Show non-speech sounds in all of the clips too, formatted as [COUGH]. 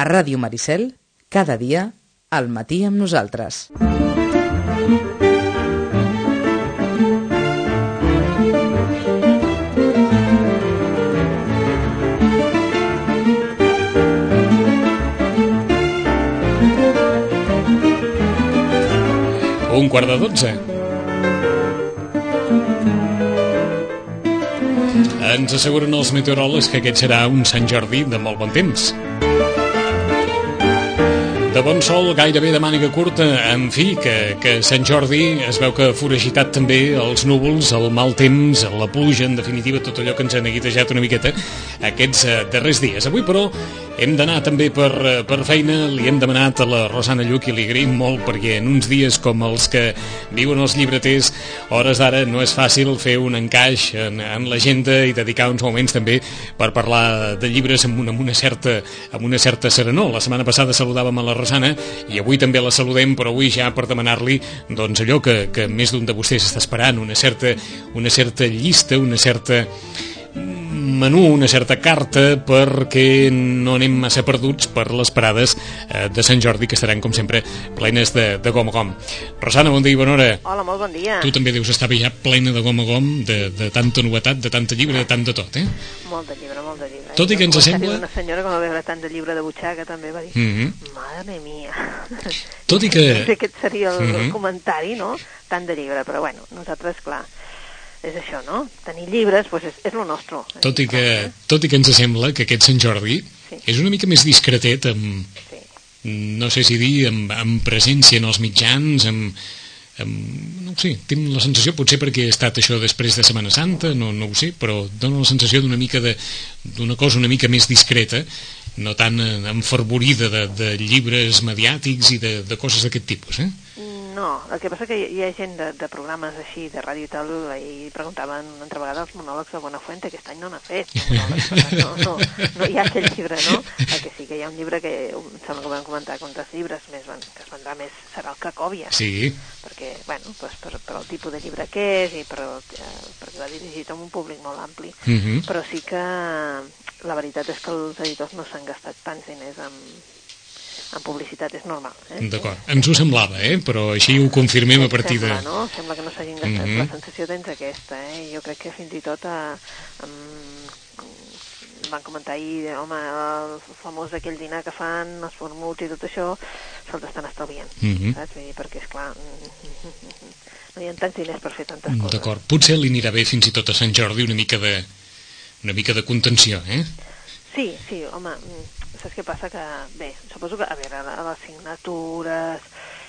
A Ràdio Maricel, cada dia, al matí amb nosaltres. Un quart de dotze. Ens asseguren els meteoròlegs que aquest serà un Sant Jordi de molt bon temps. De bon sol, gairebé de màniga curta, en fi, que, que Sant Jordi es veu que ha foragitat també els núvols, el mal temps, la pluja, en definitiva, tot allò que ens ha neguitejat una miqueta aquests eh, darrers dies. Avui, però, hem d'anar també per, eh, per feina, li hem demanat a la Rosana Lluc i li agraïm molt perquè en uns dies com els que viuen els llibreters, hores d'ara no és fàcil fer un encaix en, en l'agenda i dedicar uns moments també per parlar de llibres amb una, amb una, certa, amb una certa serenor. La setmana passada saludàvem a la Rosana i avui també la saludem, però avui ja per demanar-li doncs allò que, que més d'un de vostès està esperant, una certa, una certa llista, una certa menú, una certa carta perquè no anem massa perduts per les parades eh, de Sant Jordi que estaran com sempre plenes de, de gom a gom. Rosana, bon dia i bona hora. Hola, molt bon dia. Tu també deus estar ja plena de gom a gom, de, de tanta novetat, de tanta llibre, de tant de tot, eh? Molt de llibre, molt de llibre. Tot i que ens sembla... Una senyora que va veure tant de llibre de butxaca també va dir, mm -hmm. madre mia. Tot i que... No [LAUGHS] sé aquest seria el, mm -hmm. el comentari, no? Tant de llibre, però bueno, nosaltres, clar, és això, no? Tenir llibres pues és, és lo nostre. Tot i, que, tot i que ens sembla que aquest Sant Jordi sí. és una mica més discretet amb, sí. no sé si dir, amb, amb presència en els mitjans, amb, amb, no ho sé, tinc la sensació, potser perquè he estat això després de Setmana Santa, no, no ho sé, però dona la sensació d'una mica de d'una cosa una mica més discreta, no tan enfervorida de, de llibres mediàtics i de, de coses d'aquest tipus, eh? No, el que passa que hi ha gent de, de programes així, de ràdio i tal, i preguntaven una altra vegada els monòlegs de Buenafuente, aquest any no n'ha fet, no, no, no hi ha aquell llibre, no? El que sí que hi ha un llibre que, em sembla que vam comentar, que un dels llibres més van, que es vendrà més serà el Cacòvia. Sí. Perquè, bueno, doncs per, per el tipus de llibre que és i per, eh, perquè va dirigit a un públic molt ampli, uh -huh. però sí que la veritat és que els editors no s'han gastat tants diners amb, en publicitat és normal. Eh? D'acord, ens ho semblava, eh? però així ho confirmem a partir sembla, de... No? Sembla que no s'hagin gastat, mm -hmm. la sensació tens aquesta, eh? jo crec que fins i tot a, a, van comentar ahir, home, el famós aquell dinar que fan, els formuts i tot això, se'ls estan estalviant, mm -hmm. saps? Vull dir, perquè, és clar, no hi ha tants diners per fer tantes coses. D'acord, potser li anirà bé fins i tot a Sant Jordi una mica de, una mica de contenció, eh? Sí, sí, home, saps què passa? Que, bé, suposo que, a veure, les signatures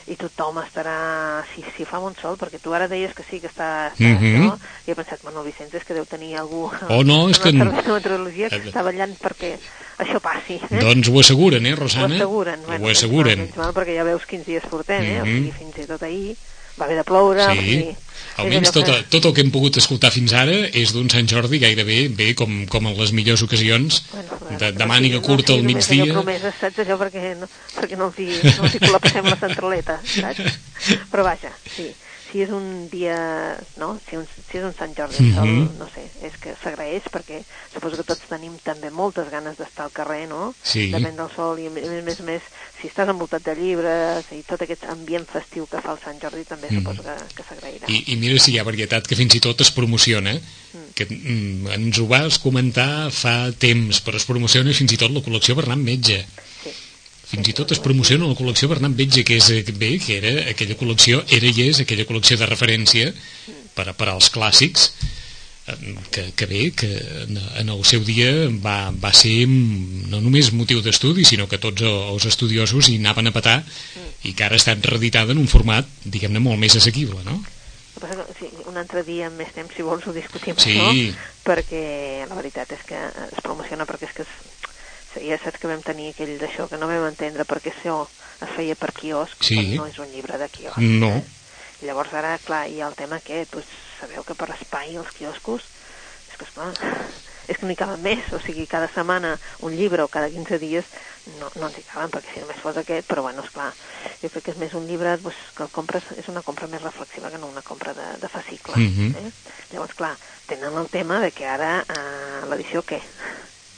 i tothom estarà, si, si fa molt sol, perquè tu ara deies que sí, que està, està mm -hmm. no? I he pensat, Manuel Vicente, és que deu tenir algú oh, no, és que... meteorologia que està ballant perquè això passi. Eh? Doncs ho asseguren, eh, Rosana? Ho asseguren. Bueno, ho asseguren. Menys mal, perquè ja veus quins dies portem, eh? Mm -hmm. O sigui, fins i tot ahir va haver de ploure. Sí. O sigui, Almenys tot, que... tot el que hem pogut escoltar fins ara és d'un Sant Jordi gairebé bé com, com en les millors ocasions bueno, de, de màniga no, curta no, al migdia. Allò promeses, saps allò perquè no, perquè no els hi, no els hi col·lapsem la centraleta, saps? [LAUGHS] Però vaja, sí si és un dia, no? Si, un, si és un Sant Jordi mm -hmm. sol, no sé, és que s'agraeix perquè suposo que tots tenim també moltes ganes d'estar al carrer, no? Sí. De prendre el sol i a més a més, més si estàs envoltat de llibres i tot aquest ambient festiu que fa el Sant Jordi també mm. suposo que, que s'agrairà. I, I mira si hi ha varietat que fins i tot es promociona, mm. que mm, ens ho vas comentar fa temps, però es promociona fins i tot la col·lecció Bernat Metge. Fins i tot es promociona la col·lecció Bernat Betge, que és bé, que era aquella col·lecció, era i és aquella col·lecció de referència per, a, per als clàssics, que, que bé, que en el seu dia va, va ser no només motiu d'estudi, sinó que tots els estudiosos hi anaven a petar i que ara ha estat reeditada en un format, diguem-ne, molt més assequible, no? Sí, un altre dia amb més temps, si vols, ho discutim, sí. no? Perquè la veritat és que es promociona perquè és que es, ja saps que vam tenir aquell d'això que no vam entendre perquè això es feia per quiosc, sí. no és un llibre de quiosc. No. Eh? Llavors ara, clar, hi ha el tema aquest, pues, sabeu que per espai els quioscos, és que esclar, [LAUGHS] és que n'hi caben més, o sigui, cada setmana un llibre o cada 15 dies no, no ens hi caben, perquè si només fos aquest, però bueno, esclar, jo crec que és més un llibre pues, que el compres, és una compra més reflexiva que no una compra de, de fascicle. Mm -hmm. eh? Llavors, clar, tenen el tema de que ara eh, l'edició què?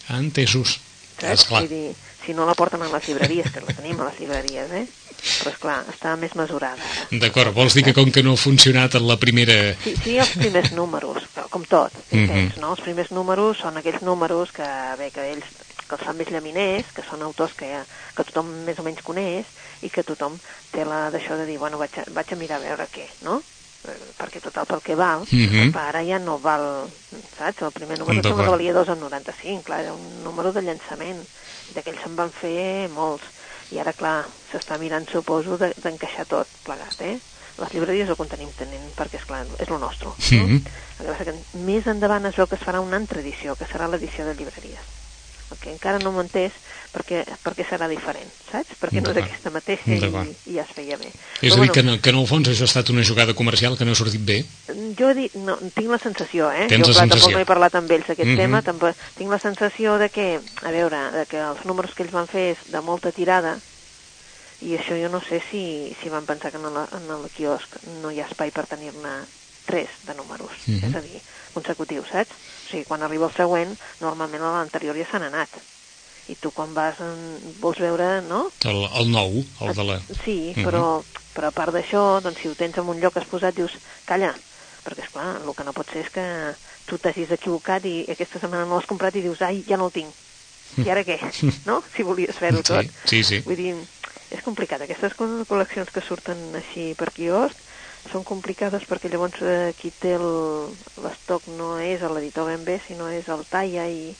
Entesos. Saps? Esclar. Vull dir, si no la porten a les llibreries, que la tenim a les llibreries, eh? Però, esclar, està més mesurada ara. D'acord, vols dir que com que no ha funcionat en la primera... Sí, sí, els primers números, però com tot, Mhm. entens, no? Els primers números són aquells números que, bé, que ells que els fan més llaminers, que són autors que, que tothom més o menys coneix i que tothom té la d'això de dir, bueno, vaig a, vaig a mirar a veure què, no? Eh, perquè total pel que val, Mhm. ara ja no val, saps? El primer número que valia 2,95, clar, era un número de llançament, d'aquells se'n van fer molts, i ara, clar, s'està mirant, suposo, de- d'encaixar tot plegat, eh? Les llibreries ho continuem tenint, perquè, és clar, és lo nostre. No? Mhm. El que passa que més endavant es veu que es farà una altra edició, que serà l'edició de llibreries. El que encara no m'ho he entès perquè, perquè serà diferent, saps? Perquè no és aquesta mateixa i, i ja es feia bé. És Però a dir, bueno, que, en, que en el fons això ha estat una jugada comercial que no ha sortit bé. jo he dit, no, tinc la sensació, eh? Tens jo, la clar, sensació. tampoc no he parlat amb ells d'aquest Mhm. tema, tampoc, tinc la sensació de que, a veure, de que els números que ells van fer és de molta tirada, i això jo no sé si, si van pensar que en el, en el quiosc no hi ha espai per tenir-ne tres de números, Mhm. és a dir, consecutius, saps? O sigui, quan arriba el següent, normalment l'anterior ja s'han anat. I tu quan vas, en, vols veure, no? El, el nou, el de la... Sí, Mhm. però, però a part d'això, doncs si ho tens en un lloc exposat, dius, calla, perquè, és clar el que no pot ser és que tu t'hagis equivocat i aquesta setmana no l'has comprat i dius, ai, ja no el tinc. I ara què? [LAUGHS] No? Si volies fer-ho Sí, tot. sí, sí. Vull dir, és complicat. Aquestes co- col·leccions que surten així per quiosc són complicades perquè llavors eh, qui té el- l'estoc no és l'editor ben bé, sinó és el talla i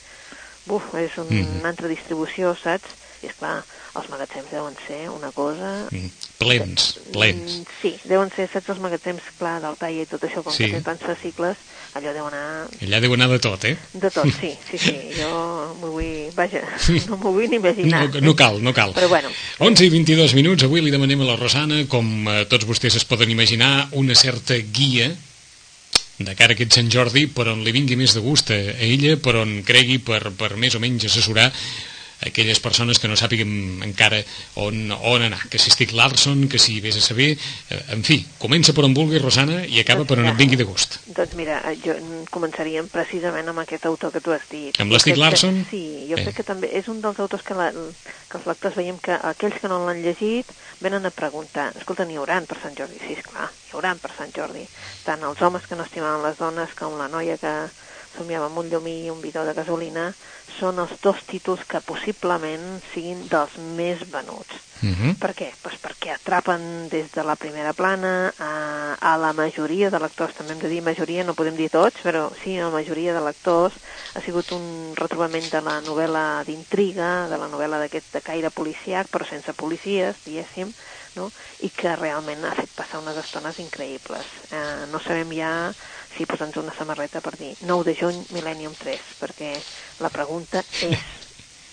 buf, és un, Mhm. una altra distribució, saps? I és clar, els magatzems deuen ser una cosa... Mm, Plens, plens. Mm, Sí, deuen ser, saps, els magatzems, clar, del talla i tot això, com Sí. que té tants fascicles, allò deu anar Allà deu anar de tot, eh? de tot, sí, [LAUGHS] sí, sí. Jo m'ho vull, vaja, [LAUGHS] no m'ho vull ni imaginar. No, no cal, no cal. Però bueno, 11 i 22 minuts, avui li demanem a la Rosana, com eh, tots vostès es poden imaginar, una certa guia de cara a aquest Sant Jordi per on li vingui més de gust a ella, per on cregui per, per més o menys assessorar aquelles persones que no sàpiguen encara on, on anar, que si estic Larson, que si vés a saber, eh, en fi, comença per on vulgui Rosana i acaba per on et vingui de gust. doncs mira, jo mm, començaríem precisament amb aquest autor que tu has dit. Amb Jo crec que-? Sí, jo Eh. crec que també és un dels autors que, la, que els lectors veiem que aquells que no l'han llegit venen a preguntar, escolta, n'hi hauran per Sant Jordi? Sí, esclar, n'hi hauran per Sant Jordi. Tant els homes que no estimaven les dones com la noia que somiava amb un llumí i un bidó de gasolina són els dos títols que possiblement siguin dels més venuts. Uh -huh. Per què? Pues perquè atrapen des de la primera plana a, a la majoria de lectors, també hem de dir majoria, no podem dir tots, però sí, a la majoria de lectors ha sigut un retrobament de la novel·la d'intriga, de la novel·la d'aquest de caire policiac, però sense policies, diguéssim, no? i que realment ha fet passar unes estones increïbles. Eh, no sabem ja si posar-nos una samarreta per dir 9 de juny, Millennium 3, perquè la pregunta és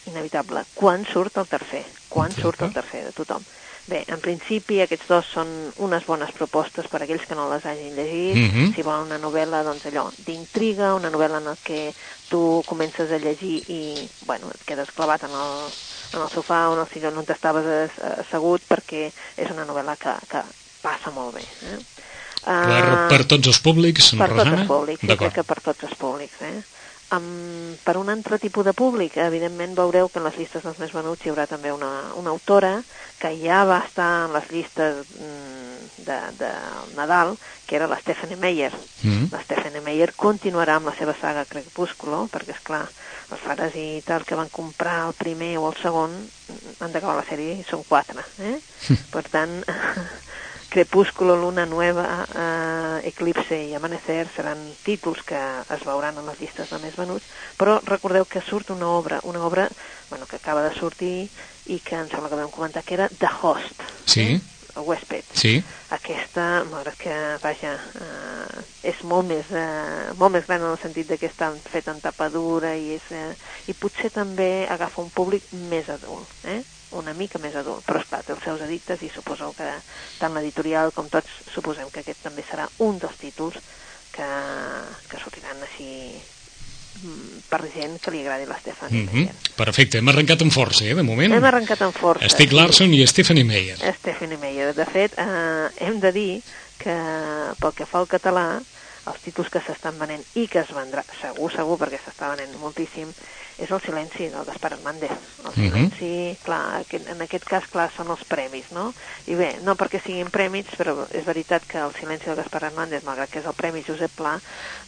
inevitable. Quan surt el tercer? Quan surt el tercer de tothom? Bé, en principi aquests dos són unes bones propostes per a aquells que no les hagin llegit. Mhm. Si volen una novel·la, doncs allò, d'intriga, una novel·la en la que tu comences a llegir i, bueno, et quedes clavat en el, en el sofà o en el sillon on t'estaves as- assegut perquè és una novel·la que, que passa molt bé. Eh? Per, Ah, per tots els públics, per tots Rosana? els públics, sí, crec que per tots els públics. Eh? Um, per un altre tipus de públic, evidentment veureu que en les llistes dels més venuts hi haurà també una, una autora que ja va estar en les llistes mm, de, de Nadal, que era la Stephanie Meyer. Mm. La Stephanie Meyer continuarà amb la seva saga Crepúsculo, perquè, és clar, els pares i tal que van comprar el primer o el segon han d'acabar la sèrie i són quatre. Eh? per tant, Crepúsculo, Luna Nueva, eh, Eclipse i Amanecer seran títols que es veuran en les llistes de més venuts, però recordeu que surt una obra, una obra bueno, que acaba de sortir i que em sembla que vam comentar que era The Host, Sí, el huésped. sí. Aquesta, malgrat que, vaja, eh, és molt més, eh, molt més gran en el sentit de que està fet en tapa dura i, és, eh, i potser també agafa un públic més adult, eh? Una mica més adult, però esclar, té els seus edictes i suposo que tant l'editorial com tots suposem que aquest també serà un dels títols que, que sortiran així mm, per gent que li agradi l'Stefani Mm Meyer. Perfecte, hem arrencat amb força, eh, de moment. Hem arrencat amb força. Stieg sí. Larsson i Stephanie Meyer. Stephanie Meyer. De fet, eh, hem de dir que pel que fa al català, els títols que s'estan venent i que es vendrà, segur, segur, perquè s'està venent moltíssim, és el silenci del Gaspar Hernández. El silenci, uh -huh. clar, en aquest cas, clar, són els premis, no? I bé, no perquè siguin premis, però és veritat que el silenci del Gaspar Hernández, malgrat que és el Premi Josep Pla,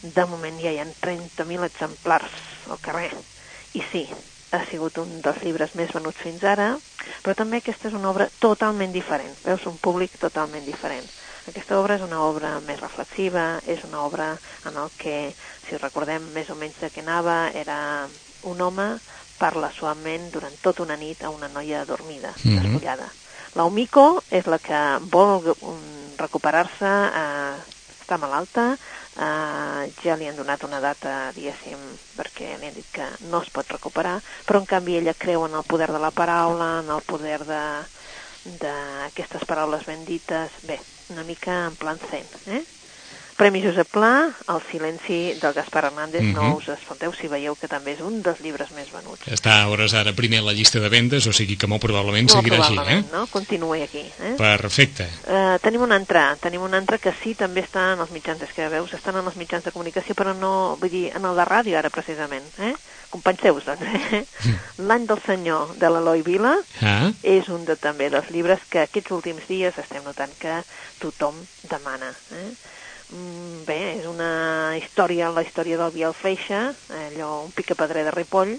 de moment ja hi ha 30.000 exemplars al carrer. I sí, ha sigut un dels llibres més venuts fins ara, però també aquesta és una obra totalment diferent. Veus un públic totalment diferent aquesta obra és una obra més reflexiva, és una obra en el que, si recordem més o menys de què anava, era un home parla suament durant tota una nit a una noia dormida, mm -hmm. despullada. La Umiko és la que vol mm, recuperar-se, eh, està malalta, eh, ja li han donat una data, diguéssim, perquè li han dit que no es pot recuperar, però en canvi ella creu en el poder de la paraula, en el poder d'aquestes paraules ben dites. Bé, una mica en plan zen, eh? Premi Josep Pla, El silenci del Gaspar Hernández, mm -hmm. no us espanteu si veieu que també és un dels llibres més venuts. Està a hores ara primer la llista de vendes, o sigui que molt probablement molt seguirà probablement, així, eh? no? Continuï aquí. Eh? Perfecte. Uh, tenim un altre, tenim un altre que sí, també està en els mitjans, és que veus, estan en els mitjans de comunicació, però no, vull dir, en el de ràdio ara precisament, eh? Compenseu-vos, doncs, eh? [LAUGHS] L'any del senyor de l'Eloi Vila ah. és un de, també dels llibres que aquests últims dies estem notant que tothom demana. Eh? Mm, bé, és una història, la història del Biel Feixa, allò, un picapedrer de Ripoll,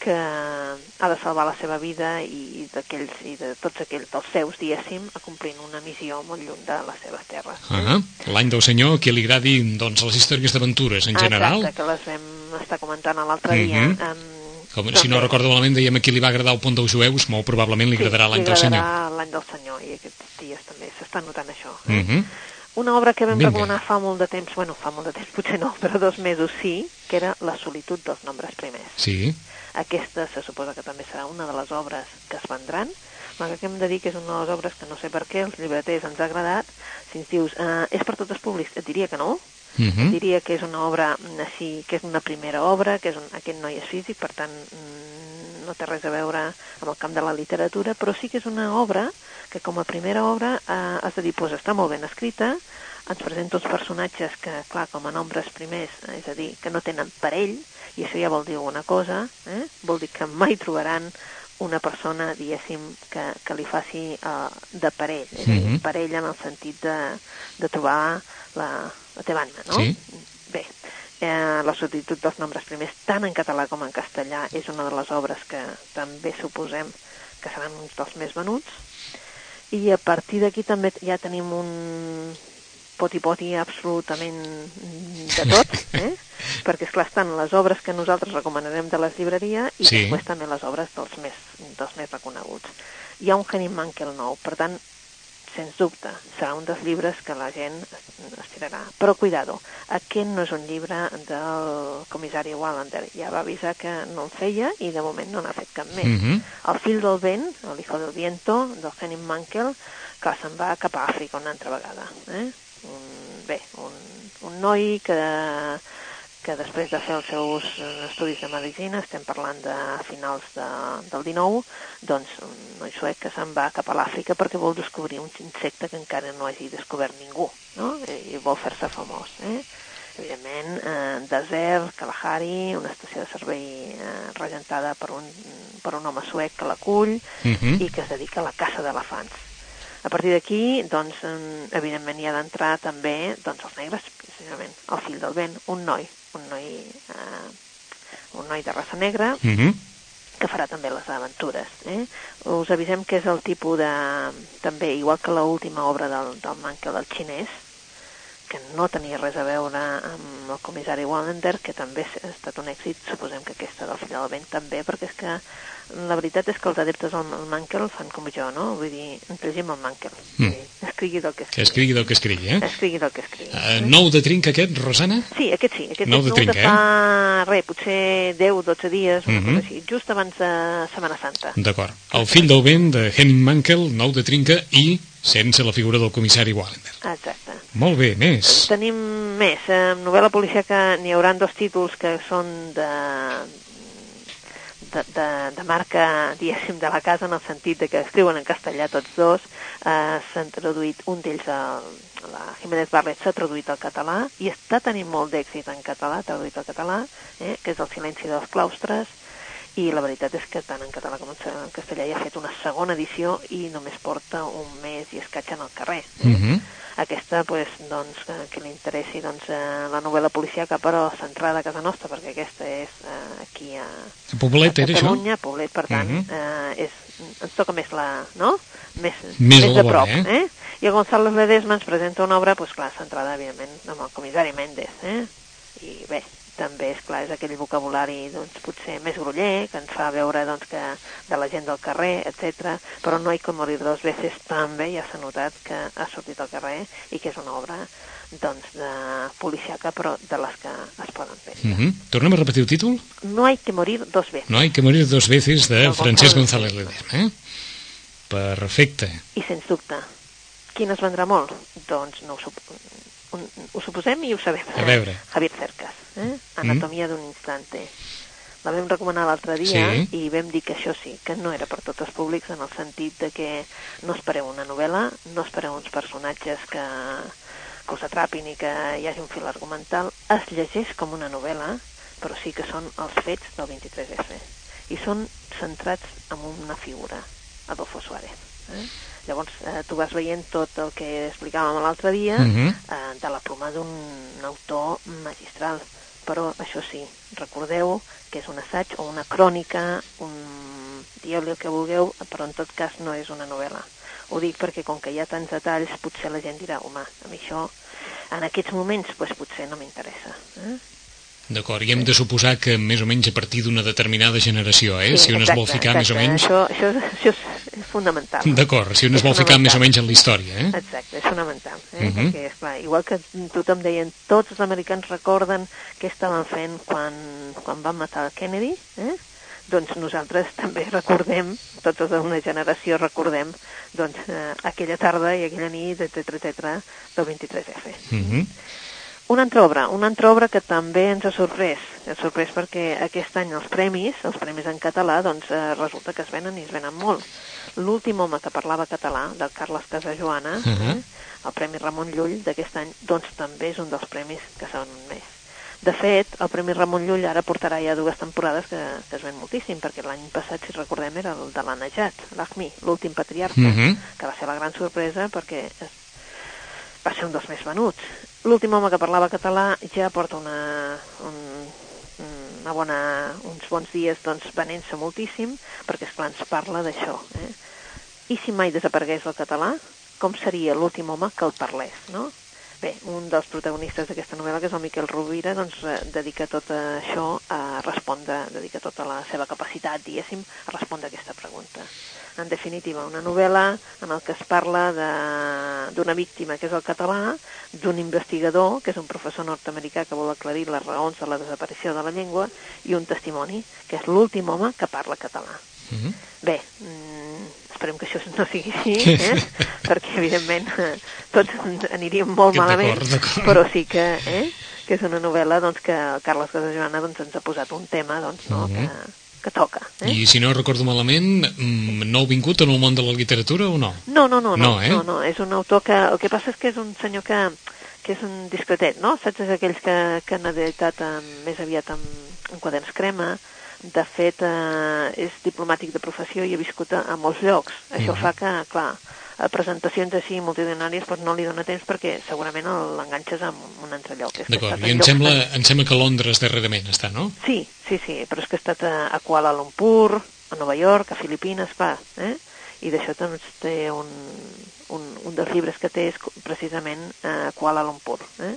que ha de salvar la seva vida i d'aquells i de tots aquells dels seus, diguéssim, complint una missió molt lluny de les seves terres. Uh -huh. L'any del senyor, que li agradi doncs, les històries d'aventures en general. Exacte, que les vam estar comentant l'altre uh -huh. dia. Mhm. Amb, com, si no recordo malament, dèiem a qui li va agradar el pont dels jueus, molt probablement li sí, agradarà l'any del senyor. l'any del senyor, i aquests dies també s'està notant això. Eh? Uh -huh. Una obra que vam Vinga. recomanar fa molt de temps, bueno, fa molt de temps, [LAUGHS] potser no, però dos mesos sí, que era La solitud dels nombres primers. Sí. Aquesta se suposa que també serà una de les obres que es vendran, malgrat que hem de dir que és una de les obres que no sé per què els llibreters ens ha agradat. Si ens dius, eh, és per tots els públics, et diria que no, Uh mhm. -huh. Diria que és una obra així, que és una primera obra, que és un, aquest noi és físic, per tant mm, no té res a veure amb el camp de la literatura, però sí que és una obra que com a primera obra eh, has de dir, pues, està molt ben escrita, ens presenta uns personatges que, clar, com a nombres primers, eh, és a dir, que no tenen parell, i això ja vol dir alguna cosa, eh? vol dir que mai trobaran una persona, diguéssim, que, que li faci uh, de parell, és a dir, mm -hmm. parell en el sentit de, de trobar la, la teva ànima, no? Sí. Bé, eh, la substitut dels nombres primers, tant en català com en castellà, és una de les obres que també suposem que seran uns dels més venuts. I a partir d'aquí també ja tenim un poti-poti absolutament de tot, eh? [LAUGHS] perquè esclar estan les obres que nosaltres recomanarem de les llibreries i sí. després també les obres dels més, dels més reconeguts. Hi ha un Henning Mankell nou, per tant, sens dubte, serà un dels llibres que la gent es tirarà. Però cuidado, aquest no és un llibre del comissari Wallander. Ja va avisar que no en feia i de moment no n'ha fet cap més. Mm -hmm. El fill del vent, el hijo del viento, del Henning Mankell, que se'n va cap a Àfrica una altra vegada. Eh? Un, bé, un, un noi que que després de fer els seus estudis de medicina, estem parlant de finals de, del 19, doncs un noi suec que se'n va cap a l'Àfrica perquè vol descobrir un insecte que encara no hagi descobert ningú, no? I vol fer-se famós, eh? Evidentment, eh, desert, Kalahari, una estació de servei eh, regentada per un, per un home suec que l'acull uh mhm. -huh. i que es dedica a la caça d'elefants. A partir d'aquí, doncs, evidentment hi ha d'entrar també doncs, els negres, precisament, el fill del vent, un noi un noi, eh, un noi de raça negra, mm -hmm. que farà també les aventures. Eh? Us avisem que és el tipus de... també, igual que l'última obra del, del Manca del xinès, que no tenia res a veure amb el comissari Wallander, que també ha estat un èxit, suposem que aquesta del Fill del Vent també, perquè és que la veritat és que els adeptes al Mankel fan com jo, no? Vull dir, ens llegim el Mankel. Mm. Escrigui del que escrigui. Que escrigui del que escrigui, eh? Escrigui del que escrigui. Uh, nou de trinca aquest, Rosana? Sí, aquest sí. Aquest nou de trinca, de fa, eh? res, potser 10-12 dies, mm -hmm. així, just abans de Setmana Santa. D'acord. El fill del vent de Henning Mankel, nou de trinca, i sense la figura del comissari Wallander. Exacte. Molt bé, més. Tenim més. En novel·la que n'hi hauran dos títols que són de de, de, de marca, diguéssim, de la casa, en el sentit de que escriuen en castellà tots dos, eh, s'han traduït, un d'ells, la Jiménez Barret, s'ha traduït al català i està tenint molt d'èxit en català, traduït al català, eh, que és El silenci dels claustres, i la veritat és que tant en català com en castellà hi ha fet una segona edició i només porta un mes i escatxa en el carrer. Uh -huh. Aquesta, pues, doncs, que, que li interessi doncs, eh, la novel·la policiaca, però centrada a casa nostra, perquè aquesta és eh, aquí a, Poblet, a era això? Catalunya, Poblet, per tant, Mhm. eh, és, ens toca més la, no? Més, Més la de prop, eh? eh? I el Gonzalo Ledesma ens presenta una obra, pues, clar, centrada, evidentment, amb el comissari Méndez, eh? I bé, també, és clar, és aquell vocabulari doncs, potser més groller, que ens fa veure doncs, que de la gent del carrer, etc. però no hi que morir dos veces també ja s'ha notat que ha sortit al carrer i que és una obra doncs, de policiaca, però de les que es poden fer. Uh -huh. Tornem a repetir el títol? No hay que morir dos veces. No hay que morir dos veces de Del Francesc González. Ledesma, eh? Perfecte. I sens dubte, quin es vendrà molt? Doncs no ho, un, ho suposem i ho sabem. A veure. Javier Cercas, eh? Anatomia mm. d'un instante. La vam recomanar l'altre dia Sí. i vam dir que això sí, que no era per tots els públics en el sentit de que no espereu una novel·la, no espereu uns personatges que, que us atrapin i que hi hagi un fil argumental. Es llegeix com una novel·la, però sí que són els fets del 23F. I són centrats en una figura, Adolfo Suárez. Eh? Llavors, eh, tu vas veient tot el que explicàvem l'altre dia Mhm. eh, de la pluma d'un autor magistral. Però, això sí, recordeu que és un assaig o una crònica, un... dieu-li el que vulgueu, però en tot cas no és una novel·la. Ho dic perquè com que hi ha tants detalls, potser la gent dirà, home, a mi això en aquests moments pues, potser no m'interessa. Eh? D'acord, i hem de suposar que més o menys a partir d'una determinada generació, eh? Sí, si un es vol ficar més o menys... Això, això, és, això és, és fundamental. D'acord, si un es vol ficar més o fonamental. menys en la història, eh? Exacte, és fonamental. Eh? Mhm. Perquè, esclar, igual que tothom deien, tots els americans recorden què estaven fent quan, quan van matar el Kennedy, eh? doncs nosaltres també recordem, tots els d'una generació recordem, doncs, eh, aquella tarda i aquella nit, etc etc del 23F. Mhm. Una altra obra, una altra obra que també ens ha sorprès. Ens ha sorprès perquè aquest any els premis, els premis en català, doncs eh, resulta que es venen i es venen molt. L'últim home que parlava català, del Carles Casajoana, uh Mhm. -huh. eh, el Premi Ramon Llull d'aquest any, doncs també és un dels premis que s'han més. De fet, el Premi Ramon Llull ara portarà ja dues temporades que, que es ven moltíssim, perquè l'any passat, si recordem, era el de l'Anejat, l'Ahmi, l'últim patriarca, Mhm. que va ser la gran sorpresa perquè es, va ser un dels més venuts. L'últim home que parlava català ja porta una, un, una bona, uns bons dies doncs, venent-se moltíssim, perquè esclar ens parla d'això. Eh? I si mai desaparegués el català, com seria l'últim home que el parlés, no? Bé, un dels protagonistes d'aquesta novel·la, que és el Miquel Rovira, doncs eh, dedica tot això a respondre, dedica tota la seva capacitat, diguéssim, a respondre a aquesta pregunta. En definitiva, una novel·la en el que es parla de- d'una víctima, que és el català, d'un investigador, que és un professor nord-americà que vol aclarir les raons de la desaparició de la llengua, i un testimoni, que és l'últim home que parla català. Mhm. Bé, mm, esperem que això no sigui així, eh? perquè evidentment tots aniríem molt malament, però sí que, eh? que és una novel·la doncs, que el Carles Casajoana doncs, ens ha posat un tema doncs, no? Mhm. que, que toca. Eh? I si no recordo malament, mm, nou vingut en el món de la literatura o no? No, no, no, no, No, eh? no, no, és un autor que... El que passa és que és un senyor que, que és un discretet, no? Saps, és aquells que, que han editat eh, més aviat en, en quaderns crema, de fet eh, és diplomàtic de professió i ha viscut a, a molts llocs. Això Mhm. fa que, clar, a presentacions així multitudinàries doncs no li dona temps perquè segurament l'enganxes en un altre lloc. D'acord, i em sembla, em sembla que Londres darrerament està, no? Sí, sí, sí, però és que ha estat a, a Kuala Lumpur, a Nova York, a Filipines, clar, eh? I d'això doncs té un, un, un dels llibres que té és precisament a Kuala Lumpur, eh?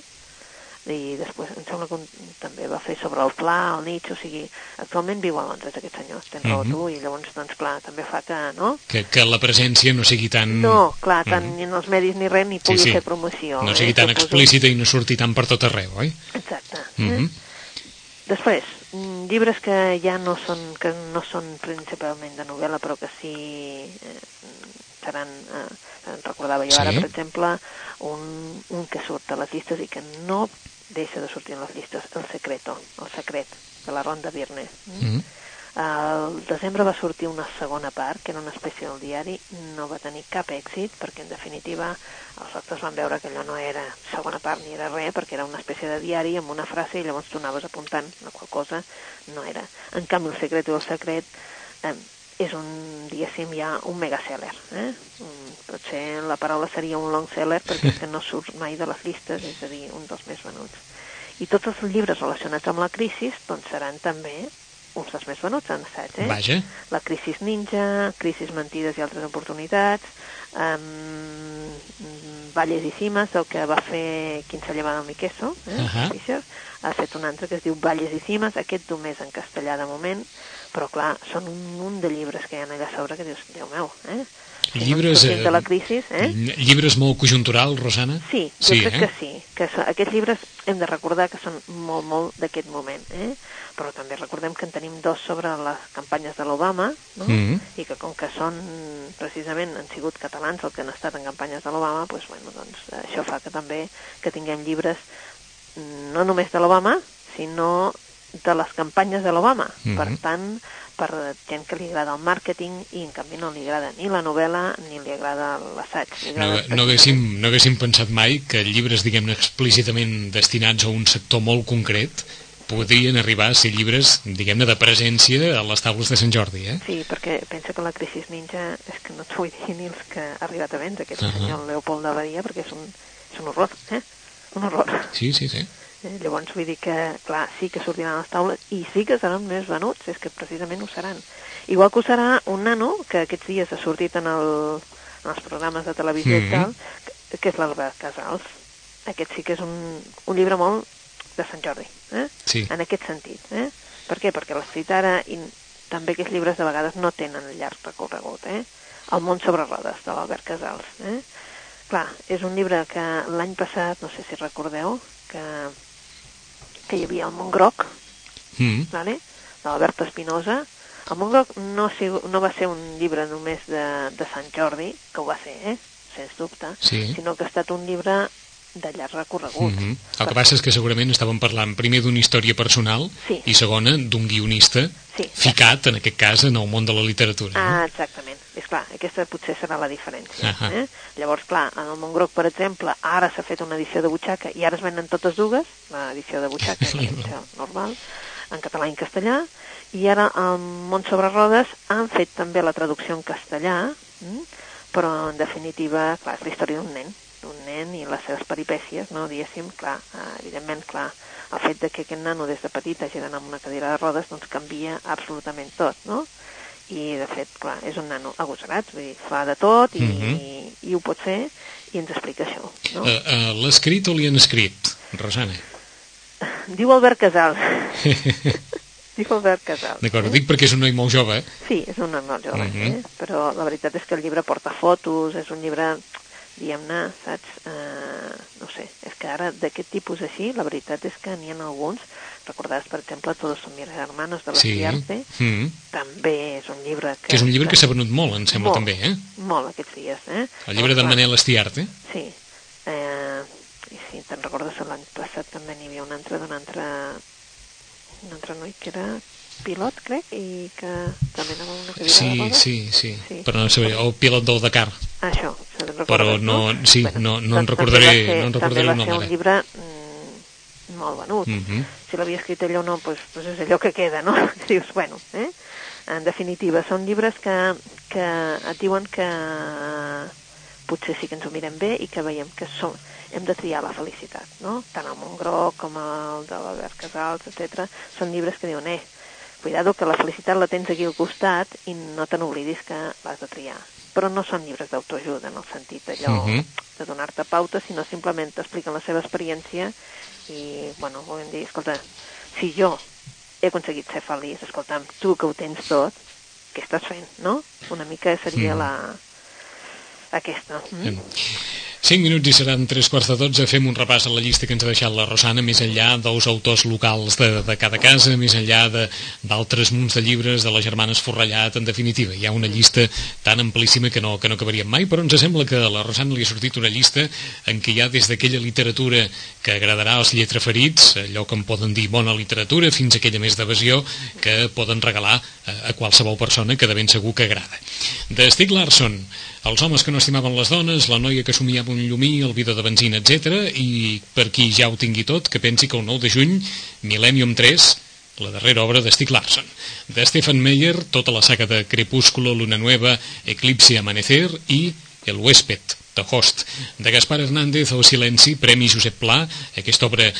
I després em sembla que un, també va fer sobre el pla, el Nietzsche, o sigui, actualment viu a Londres aquest senyor, tens raó Mhm. tu, i llavors, doncs clar, també fa que, no? Que, que la presència no sigui tan... No, clar, tant Mhm. ni en els medis ni res, ni Sí, pugui sí. fer promoció. No sigui tan Suposo. explícita i no surti tan per tot arreu, oi? Exacte. Mhm. Eh? Després, mm, llibres que ja no són, que no són principalment de novel·la, però que sí eh, seran, eh, en recordava jo Sí. ara, per exemple, un, un que surt a les llistes i que no deixa de sortir en les llistes, El Secreto, El Secret, de la Ronda Virne. Mm? Mhm. Al desembre va sortir una segona part, que era una espècie del diari, no va tenir cap èxit, perquè en definitiva els lectors van veure que allò no era segona part ni era res, perquè era una espècie de diari amb una frase i llavors tu anaves apuntant la qual cosa no era. En canvi, El secret o el secret eh, és un, diguéssim, ja un megaseller. Eh? Potser la paraula seria un long seller perquè és que no surt mai de les llistes, és a dir, un dels més venuts. I tots els llibres relacionats amb la crisi doncs seran també uns dels més venuts en assaig, eh? Vaja. La crisi ninja, crisis mentides i altres oportunitats, um, Valles i cimes, el que va fer Quin se lleva del Miqueso, eh? Uh -huh. Fischer, ha fet un altre que es diu Valles i cimes, aquest només en castellà de moment, però clar, són un munt de llibres que hi ha allà sobre que dius, Déu meu, eh? Llibres, de la eh, crisi, eh? Llibres molt conjunturals, Rosana? Sí, jo sí crec eh? que sí, que so, aquests llibres hem de recordar que són molt, molt d'aquest moment, eh? però també recordem que en tenim dos sobre les campanyes de l'Obama, no? Mhm. i que com que són, precisament, han sigut catalans el que han estat en campanyes de l'Obama, doncs, bueno, doncs, això fa que també que tinguem llibres mm, no només de l'Obama, sinó de les campanyes de l'Obama. Mhm. Per tant, per gent que li agrada el màrqueting i en canvi no li agrada ni la novel·la ni li agrada l'assaig. No, no, haguéssim, no haguéssim pensat mai que llibres, diguem-ne, explícitament destinats a un sector molt concret podrien arribar a ser llibres, diguem-ne, de presència a les taules de Sant Jordi, eh? Sí, perquè pensa que la crisi ninja és que no et vull dir ni els que ha arribat a vendre aquest Ahà. senyor Leopold de Badia perquè és un, és un horror, eh? Un horror. Sí, sí, sí. Eh, Llavors vull dir que, clar, sí que sortiran a les taules i sí que seran més venuts, és que precisament ho seran. Igual que ho serà un nano, que aquests dies ha sortit en, el, en els programes de televisió Mhm. i tal, que, que és l'Albert Casals. Aquest sí que és un, un llibre molt de Sant Jordi, eh? Sí. en aquest sentit. Eh? Per què? Perquè l'escrit ara i també aquests llibres de vegades no tenen llarg recorregut. Eh? El món sobre rodes, de l'Albert Casals. Eh? Clar, és un llibre que l'any passat, no sé si recordeu, que, que hi havia el món groc, Mm. vale? de l'Albert Espinosa. El món groc no, no va ser un llibre només de, de Sant Jordi, que ho va ser, eh? sens dubte, Sí. sinó que ha estat un llibre de llarg recorregut. Mm -hmm. El que passa és que segurament estàvem parlant primer d'una història personal Sí. i segona d'un guionista Sí. ficat, en aquest cas, en el món de la literatura. no? Ah, exactament. És clar, aquesta potser serà la diferència. Ahà. Eh? Llavors, clar, en el Montgroc, per exemple, ara s'ha fet una edició de butxaca i ara es venen totes dues, l'edició de butxaca [LAUGHS] i l'edició normal, en català i en castellà, i ara al Món sobre Rodes han fet també la traducció en castellà, mm? però en definitiva, clar, és la història d'un nen, nen i les seves peripècies, no, diguéssim, clar, eh, evidentment, clar, el fet de que aquest nano des de petit hagi d'anar amb una cadira de rodes doncs canvia absolutament tot, no? I, de fet, clar, és un nano agosarat, vull dir, fa de tot i, Mhm. i, i ho pot fer i ens explica això, no? Uh, uh, L'ha escrit o li han escrit, Rosana? [LAUGHS] Diu Albert Casal. [LAUGHS] Diu Albert Casal. D'acord, ho dic perquè és un noi molt jove. Sí, és un nen molt jove, Mhm. eh? però la veritat és que el llibre porta fotos, és un llibre, diguem-ne, saps, eh, no sé, és que ara d'aquest tipus així, la veritat és que n'hi ha alguns, recordaràs, per exemple, Todos son mis hermanos de la Sí. Ciarte, Mm. també és un llibre que... Que és un llibre que s'ha venut molt, em sembla, Molt. també, eh? Molt aquests dies, eh? El llibre d'en Clar, Manel Estiarte. Sí. Eh, I si te'n recordes, l'any passat també n'hi havia un altre d'un altre, un altre noi que era pilot, crec, i que també anava una cadira de Sí, rodes. sí, sí, Sí. Però no sé, el pilot del Dakar. Ah, això, recordes, Però no- sí, no- no en doncs recordaré- també va ser- no en recordaré el també nom va ser ara. un llibre mm, molt venut. Mm -hmm. Si l'havia escrit ell o no, doncs, doncs és allò que queda, no? [LAUGHS] Dius, bueno, eh? En definitiva, són llibres que, que et diuen que potser sí que ens ho mirem bé i que veiem que som, hem de triar la felicitat, no? Tant el Montgroc com el de l'Albert Casals, etc. Són llibres que diuen, eh, cuidado que la felicitat la tens aquí al costat i no te n'oblidis que l'has de triar. Però no són llibres d'autoajuda en el sentit allò Mhm. de donar-te pautes, sinó simplement t'expliquen la seva experiència i, bueno, volem dir, escolta, si jo he aconseguit ser feliç, escolta'm, tu que ho tens tot, què estàs fent, no? Una mica seria Mm. la... aquesta. Mm? 5 minuts i seran 3 quarts de 12. Fem un repàs a la llista que ens ha deixat la Rosana, més enllà dels autors locals de, de cada casa, més enllà d'altres munts de llibres de les germanes Forrellat, en definitiva. Hi ha una llista tan amplíssima que no, que no acabaríem mai, però ens sembla que a la Rosana li ha sortit una llista en què hi ha des d'aquella literatura que agradarà als lletraferits, allò que en poden dir bona literatura, fins a aquella més d'evasió que poden regalar a, a qualsevol persona que de ben segur que agrada. De Stig Larsson, els homes que no estimaven les dones, la noia que somiava un llumí, el vidre de benzina, etc. I per qui ja ho tingui tot, que pensi que el 9 de juny, Millennium 3, la darrera obra de Stieg Larsson. De Stephen Meyer, tota la saga de Crepúsculo, Luna Nueva, Eclipse Amanecer i El huésped, de Host. De Gaspar Hernández, El silenci, Premi Josep Pla, aquesta obra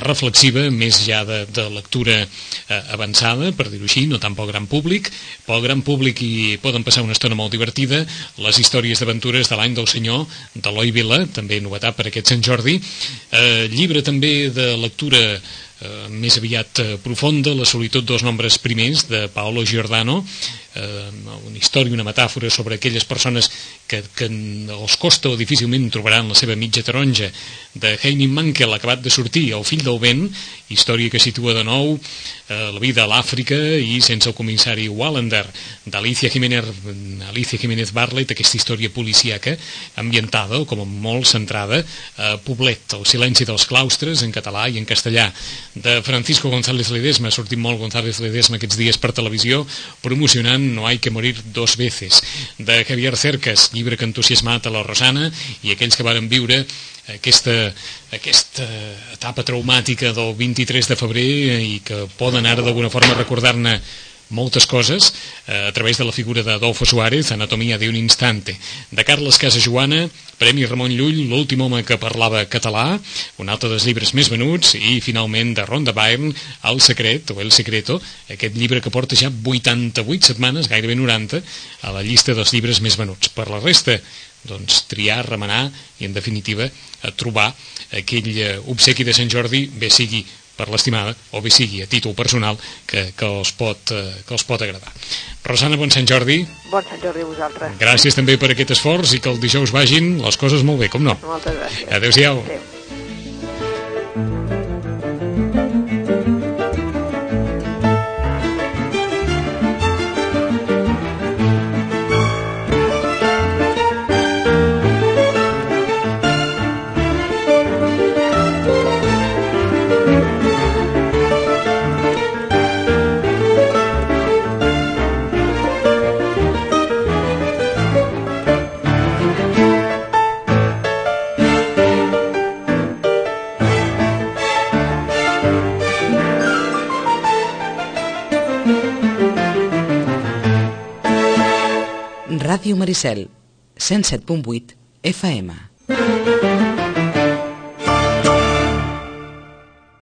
reflexiva, més ja de, de lectura eh, avançada, per dir-ho així, no tant pel gran públic. Pel gran públic hi poden passar una estona molt divertida les històries d'aventures de l'any del senyor d'Eloi Vila, també novetat per aquest Sant Jordi. Eh, llibre també de lectura eh, més aviat eh, profunda, La solitud dels nombres primers, de Paolo Giordano, eh, una història, una metàfora sobre aquelles persones que, que els costa o difícilment trobaran la seva mitja taronja, de Heini Mankel, acabat de sortir, El fill del vent, història que situa de nou eh, la vida a l'Àfrica i sense el comissari Wallander, d'Alicia Jiménez, Alicia Jiménez Barlet, aquesta història policíaca ambientada, com a molt centrada, a Poblet, El silenci dels claustres, en català i en castellà, de Francisco González Ledesma, ha sortit molt González Ledesma aquests dies per televisió, promocionant No hay que morir dos veces, de Javier Cercas, llibre que ha entusiasmat a la Rosana i aquells que varen viure aquesta, aquesta etapa traumàtica del 23 de febrer i que poden ara d'alguna forma recordar-ne moltes coses eh, a través de la figura d'Adolfo Suárez, Anatomia d'un instante, de Carles Casajoana, Premi Ramon Llull, l'últim home que parlava català, un altre dels llibres més venuts, i finalment de Ronda Byrne, El secret, o El secreto, aquest llibre que porta ja 88 setmanes, gairebé 90, a la llista dels llibres més venuts. Per la resta, doncs, triar, remenar i, en definitiva, trobar aquell eh, obsequi de Sant Jordi, bé sigui per l'estimada, o bé sigui a títol personal, que, que, els pot, eh, que els pot agradar. Rosana, bon Sant Jordi. Bon Sant Jordi a vosaltres. Gràcies també per aquest esforç i que el dijous vagin les coses molt bé, com no? Moltes gràcies. Adéu-siau. Adéu. Maricel, 107.8 FM.